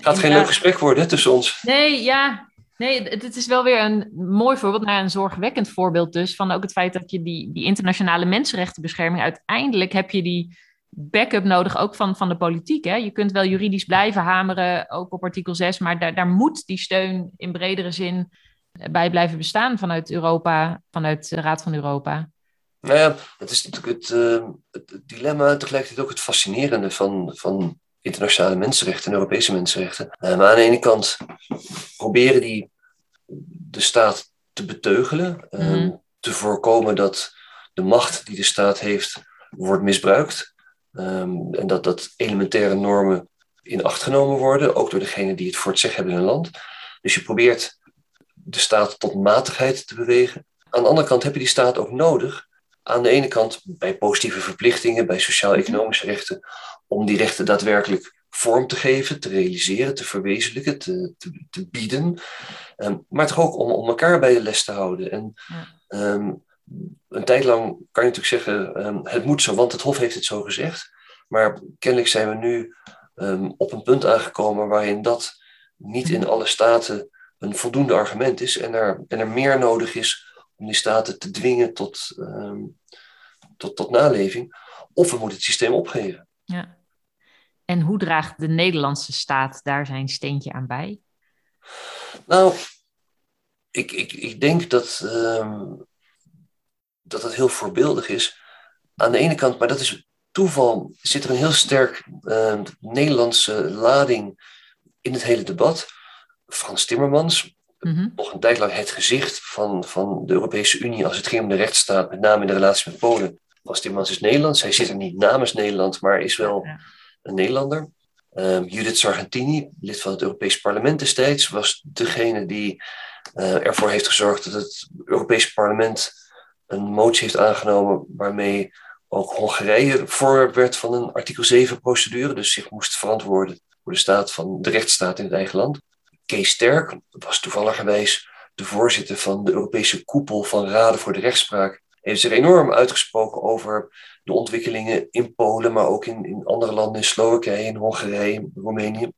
gaat geen leuk gesprek worden tussen ons. Nee, ja. Nee, het, is wel weer een mooi voorbeeld, naar een zorgwekkend voorbeeld dus, van ook het feit dat je die, die internationale mensenrechtenbescherming, uiteindelijk heb je die backup nodig, ook van, van de politiek. Hè? Je kunt wel juridisch blijven hameren, ook op artikel 6, maar daar, daar moet die steun in bredere zin bij blijven bestaan vanuit Europa, vanuit de Raad van Europa. Nou ja, het is natuurlijk het, uh, het dilemma, tegelijkertijd ook het fascinerende van, van internationale mensenrechten en Europese mensenrechten. Eh, maar aan de ene kant proberen die de staat te beteugelen, mm te voorkomen dat de macht die de staat heeft wordt misbruikt. Um, en dat, dat elementaire normen in acht genomen worden, ook door degene die het voor het zeggen hebben in een land. Dus je probeert de staat tot matigheid te bewegen. Aan de andere kant heb je die staat ook nodig. Aan de ene kant bij positieve verplichtingen, bij sociaal-economische rechten, om die rechten daadwerkelijk vorm te geven, te realiseren, te verwezenlijken, te, te, te bieden. Ehm, maar toch ook om, om elkaar bij de les te houden. En ehm, een tijd lang kan je natuurlijk zeggen, um, het moet zo, want het Hof heeft het zo gezegd. Maar kennelijk zijn we nu op een punt aangekomen waarin dat niet in alle staten een voldoende argument is en er, en er meer nodig is om die staten te dwingen tot, ehm, tot, tot naleving. Of we moeten het systeem opgeven. Ja. En hoe draagt de Nederlandse staat daar zijn steentje aan bij? Nou, ik, ik, ik denk dat, um, dat het heel voorbeeldig is. Aan de ene kant, maar dat is toeval, zit er een heel sterk uh, Nederlandse lading in het hele debat. Frans Timmermans, mhm. nog een tijd lang het gezicht van, van de Europese Unie als het ging om de rechtsstaat, met name in de relatie met Polen. Frans Timmermans is Nederlands, hij zit er niet namens Nederland, maar is wel een Nederlander. Um, Judith Sargentini, lid van het Europees Parlement destijds, was degene die uh, ervoor heeft gezorgd dat het Europees Parlement een motie heeft aangenomen waarmee ook Hongarije voorwerp werd van een artikel 7 procedure, dus zich moest verantwoorden voor de staat van de rechtsstaat in het eigen land. Kees Sterk was toevalligerwijs de voorzitter van de Europese koepel van raden voor de rechtspraak. Heeft zich enorm uitgesproken over de ontwikkelingen in Polen, maar ook in, in andere landen, in Slowakije, in Hongarije, Roemenië.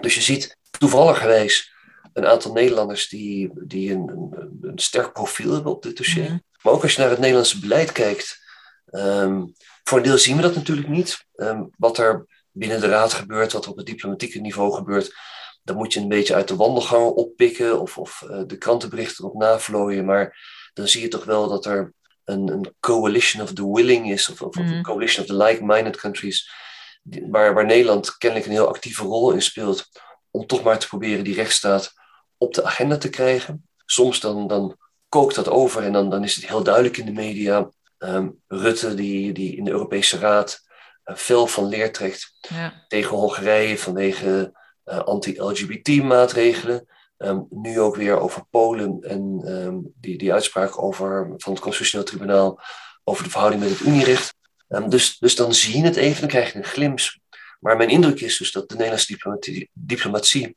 Dus je ziet toevalligerwijs een aantal Nederlanders die, die een, een, een sterk profiel hebben op dit dossier. Mhm. Maar ook als je naar het Nederlandse beleid kijkt, um, voor een deel zien we dat natuurlijk niet. Um, wat er binnen de raad gebeurt, wat er op het diplomatieke niveau gebeurt, dan moet je een beetje uit de wandelgangen oppikken of, of uh, de krantenberichten erop navlooien. Maar dan zie je toch wel dat er een, een coalition of the willing is, of, of, mm. een coalition of the like-minded countries, waar, waar Nederland kennelijk een heel actieve rol in speelt, om toch maar te proberen die rechtsstaat op de agenda te krijgen. Soms dan, dan kookt dat over en dan, dan is het heel duidelijk in de media. Um, Rutte, die, die in de Europese Raad uh, veel van leer trekt ja. tegen Hongarije vanwege uh, anti-LGBT-maatregelen. Um, nu ook weer over Polen en um, die, die uitspraak over, van het Constitutioneel Tribunaal over de verhouding met het Unierecht. dus, dus dan zie je het even, dan krijg je een glimp. Maar mijn indruk is dus dat de Nederlandse diplomatie, diplomatie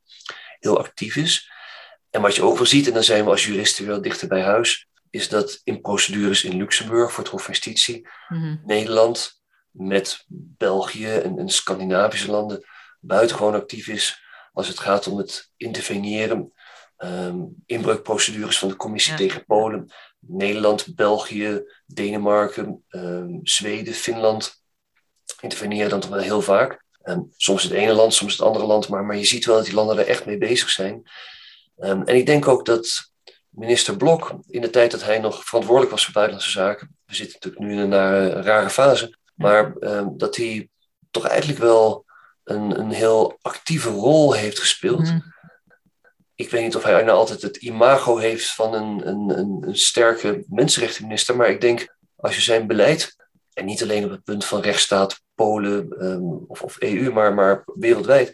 heel actief is. En wat je ook wel ziet, en dan zijn we als juristen wel dichter bij huis, is dat in procedures in Luxemburg voor het Hof van Justitie, mhm. Nederland met België en, en, Scandinavische landen buitengewoon actief is als het gaat om het interveneren, um, inbreukprocedures van de Commissie tegen Polen, Nederland, België, Denemarken, um, Zweden, Finland interveneren dan toch wel heel vaak. Um, soms het ene land, soms het andere land, maar, maar je ziet wel dat die landen er echt mee bezig zijn. En ik denk ook dat minister Blok, in de tijd dat hij nog verantwoordelijk was voor buitenlandse zaken, we zitten natuurlijk nu in een, rare fase, maar dat hij toch eigenlijk wel een, een heel actieve rol heeft gespeeld. Mm. Ik weet niet of hij nou altijd het imago heeft van een, een, een, een sterke mensenrechtenminister, maar ik denk als je zijn beleid, en niet alleen op het punt van rechtsstaat, Polen um, of, of EU, maar, maar wereldwijd,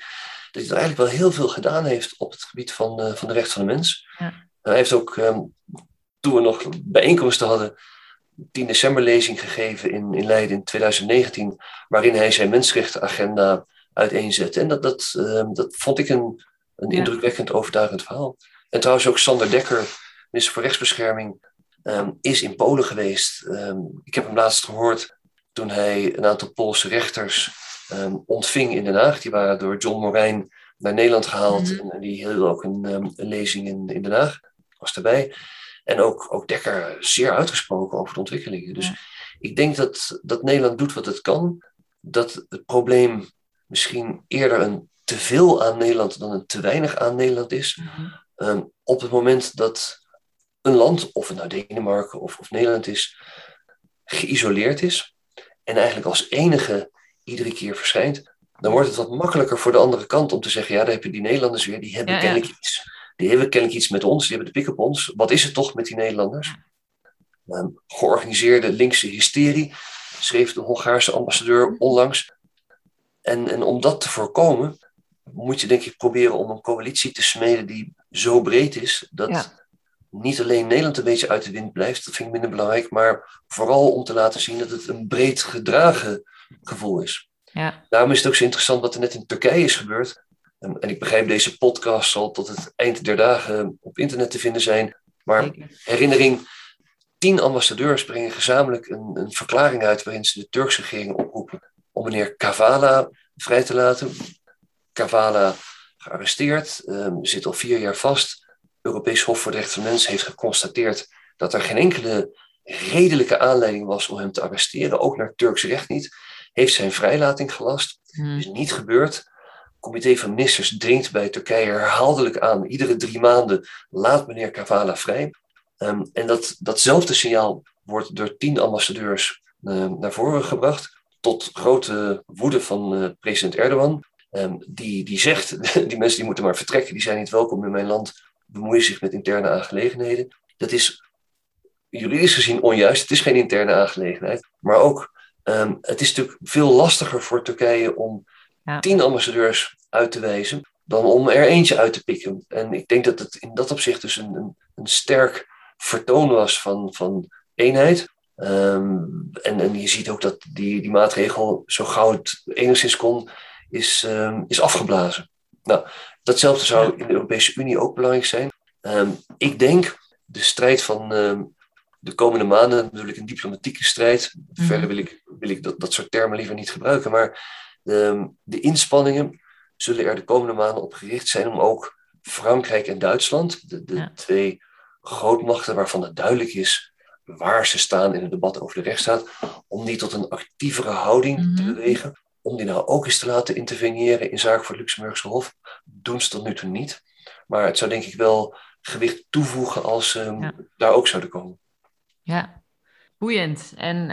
dat hij er eigenlijk wel heel veel gedaan heeft op het gebied van, uh, van de rechten van de mens. Ja. Hij heeft ook, um, toen we nog bijeenkomsten hadden, 10 december lezing gegeven in, in Leiden in 2019, waarin hij zijn mensenrechtenagenda uiteenzette. En dat, dat, um, dat vond ik een, een ja. indrukwekkend overtuigend verhaal. En trouwens ook Sander Dekker, minister voor Rechtsbescherming, um, is in Polen geweest. ik heb hem laatst gehoord toen hij een aantal Poolse rechters um, ontving in Den Haag. Die waren door John Morijn naar Nederland gehaald. Mhm. En die hield ook een, een, lezing in, in Den Haag. Was erbij. En ook, ook Dekker zeer uitgesproken over de ontwikkelingen. Dus ik denk dat, dat Nederland doet wat het kan. Dat het probleem misschien eerder een te veel aan Nederland dan een te weinig aan Nederland is. Mhm. um, op het moment dat een land, of het nou Denemarken of, of Nederland is, geïsoleerd is. En eigenlijk als enige iedere keer verschijnt, dan wordt het wat makkelijker voor de andere kant om te zeggen, ja, daar heb je die Nederlanders weer, die hebben kennelijk iets. Die hebben kennelijk iets met ons, die hebben de pik op ons. Wat is het toch met die Nederlanders? Um, georganiseerde linkse hysterie, schreef de Hongaarse ambassadeur onlangs. En, en om dat te voorkomen, moet je denk ik proberen om een coalitie te smeden die zo breed is, dat niet alleen Nederland een beetje uit de wind blijft, dat vind ik minder belangrijk, maar vooral om te laten zien dat het een breed gedragen gevoel is. Ja. Daarom is het ook zo interessant wat er net in Turkije is gebeurd. En, en ik begrijp, deze podcast zal tot het eind der dagen op internet te vinden zijn. Maar herinnering, tien ambassadeurs brengen gezamenlijk een, een verklaring uit waarin ze de Turkse regering oproepen om meneer Kavala vrij te laten. Kavala gearresteerd, um, zit al vier jaar vast. Europees Hof voor de Rechten van Mens heeft geconstateerd dat er geen enkele redelijke aanleiding was om hem te arresteren, ook naar Turks recht niet. Heeft zijn vrijlating gelast. Hmm. Is niet gebeurd. Het comité van ministers dringt bij Turkije herhaaldelijk aan, iedere drie maanden, laat meneer Kavala vrij. Um, en dat, datzelfde signaal wordt door tien ambassadeurs uh, naar voren gebracht, tot grote woede van uh, president Erdogan. Um, die, die zegt, die mensen die moeten maar vertrekken, die zijn niet welkom in mijn land, bemoeien zich met interne aangelegenheden. Dat is juridisch gezien onjuist, het is geen interne aangelegenheid, maar ook um, het is natuurlijk veel lastiger voor Turkije om ja. tien ambassadeurs uit te wijzen dan om er eentje uit te pikken. En ik denk dat het in dat opzicht dus een, een, een sterk vertoon was van, van eenheid. Um, en, en je ziet ook dat die, die maatregel, zo gauw het enigszins kon, is, um, is afgeblazen. Nou, datzelfde zou in de Europese Unie ook belangrijk zijn. Um, ik denk de strijd van de komende maanden, natuurlijk een diplomatieke strijd. Mhm. Verder wil ik, wil ik dat, dat soort termen liever niet gebruiken. Maar de, de inspanningen zullen er de komende maanden op gericht zijn om ook Frankrijk en Duitsland, de, de twee grootmachten waarvan het duidelijk is waar ze staan in het debat over de rechtsstaat, om die tot een actievere houding te mhm. bewegen. Om die nou ook eens te laten interveneren in zaken voor het Luxemburgse Hof, doen ze tot nu toe niet. Maar het zou denk ik wel gewicht toevoegen als ze daar ook zouden komen. Ja, boeiend. En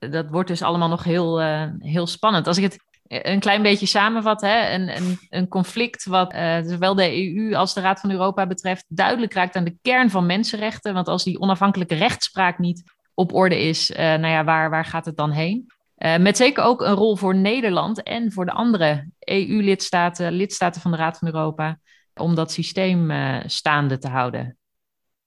uh, dat wordt dus allemaal nog heel, uh, heel spannend. Als ik het een klein beetje samenvat, hè, een, een, conflict wat uh, zowel de EU als de Raad van Europa betreft, duidelijk raakt aan de kern van mensenrechten. Want als die onafhankelijke rechtspraak niet op orde is, nou ja, waar, waar gaat het dan heen? met zeker ook een rol voor Nederland en voor de andere EU-lidstaten, lidstaten van de Raad van Europa, om dat systeem staande te houden.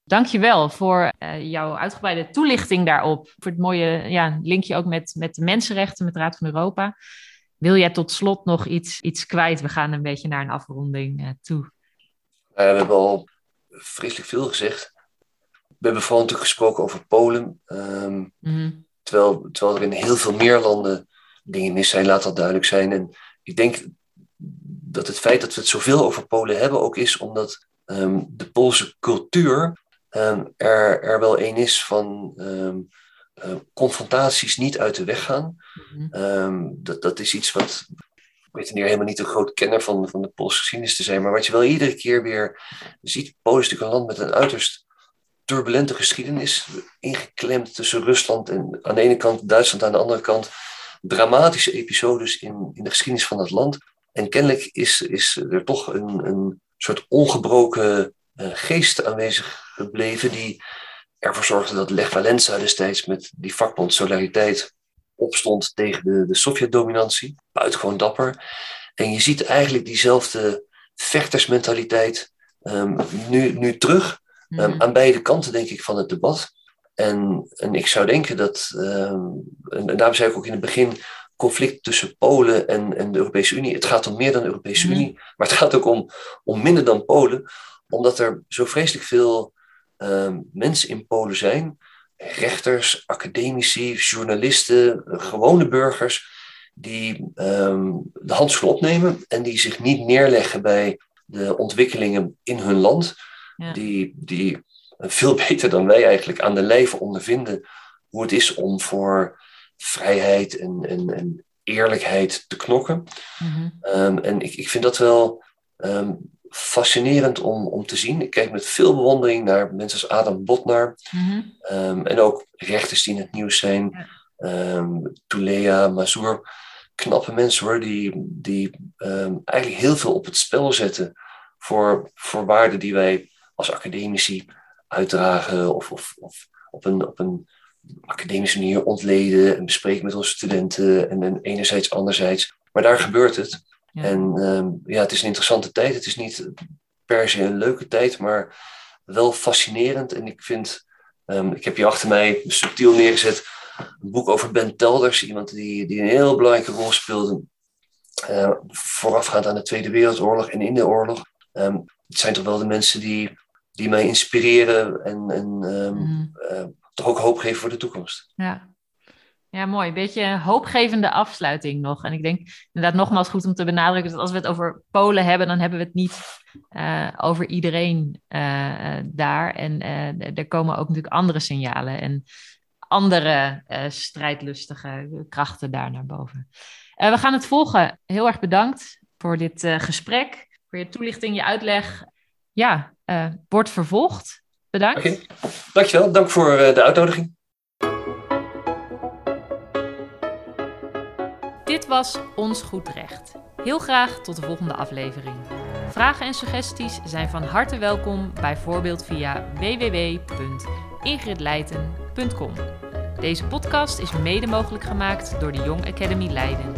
Dankjewel voor jouw uitgebreide toelichting daarop. Voor het mooie ja, linkje ook met, met de mensenrechten, met de Raad van Europa. Wil jij tot slot nog iets, iets kwijt? We gaan een beetje naar een afronding uh, toe. we hebben al vreselijk veel gezegd. We hebben vooral natuurlijk gesproken over Polen. Um, terwijl, terwijl er in heel veel meer landen dingen mis zijn, laat dat duidelijk zijn. En ik denk dat het feit dat we het zoveel over Polen hebben ook is omdat um, de Poolse cultuur Ehm, er, er wel een is van eh, confrontaties niet uit de weg gaan. Mhm. Ehm, dat, dat is iets wat. Ik weet hier helemaal niet een groot kenner van, van de Poolse geschiedenis te zijn, maar wat je wel iedere keer weer ziet. Polen is natuurlijk een land met een uiterst turbulente geschiedenis, ingeklemd tussen Rusland en aan de ene kant Duitsland aan de andere kant. Dramatische episodes in, in de geschiedenis van het land. En kennelijk is, is er toch een, een soort ongebroken uh, geest aanwezig gebleven die ervoor zorgde dat Lech Walensa destijds met die vakbond Solidariteit opstond tegen de, de Sovjet-dominantie. Buitengewoon dapper. En je ziet eigenlijk diezelfde vechtersmentaliteit um, nu, nu terug. Um, aan beide kanten, denk ik, van het debat. En, en ik zou denken dat, um, en, daarom zei ik ook in het begin, conflict tussen Polen en, en de Europese Unie. Het gaat om meer dan de Europese mhm. Unie, maar het gaat ook om, om minder dan Polen, omdat er zo vreselijk veel Ehm, mensen in Polen zijn, rechters, academici, journalisten, gewone burgers, die um, de handschoen opnemen en die zich niet neerleggen bij de ontwikkelingen in hun land, die, die veel beter dan wij eigenlijk aan de lijve ondervinden hoe het is om voor vrijheid en, en, en eerlijkheid te knokken. Mhm. Ehm, en ik, ik vind dat wel fascinerend om, om te zien. Ik kijk met veel bewondering naar mensen als Adam Botnar. Mhm. Ehm, en ook rechters die in het nieuws zijn. Ja. Um, Tulea, Mazur. Knappe mensen hoor, die, die ehm, eigenlijk heel veel op het spel zetten voor, voor waarden die wij als academici uitdragen of, of, of op, een, op een academische manier ontleden en bespreken met onze studenten en, en enerzijds, anderzijds. Maar daar gebeurt het. En ehm, ja, het is een interessante tijd. Het is niet per se een leuke tijd, maar wel fascinerend. En ik vind, um, ik heb hier achter mij subtiel neergezet een boek over Ben Telders, iemand die, die een heel belangrijke rol speelde uh, voorafgaand aan de Tweede Wereldoorlog en in de oorlog. Um, het zijn toch wel de mensen die, die mij inspireren en, en mm. uh, toch ook hoop geven voor de toekomst. Ja, Ja, mooi. Een beetje hoopgevende afsluiting nog. En ik denk inderdaad nogmaals goed om te benadrukken dat als we het over Polen hebben, dan hebben we het niet uh, over iedereen uh, daar. En er komen ook natuurlijk andere signalen en andere strijdlustige krachten daar naar boven. we gaan het volgen. Heel erg bedankt voor dit gesprek, voor je toelichting, je uitleg. Ja, wordt vervolgd. Bedankt. Okay. Dankjewel. Dank voor de uitnodiging. Dit was Ons Goed Recht. Heel graag tot de volgende aflevering. Vragen en suggesties zijn van harte welkom, bijvoorbeeld via www.ingridleiten.com. Deze podcast is mede mogelijk gemaakt door de Young Academy Leiden.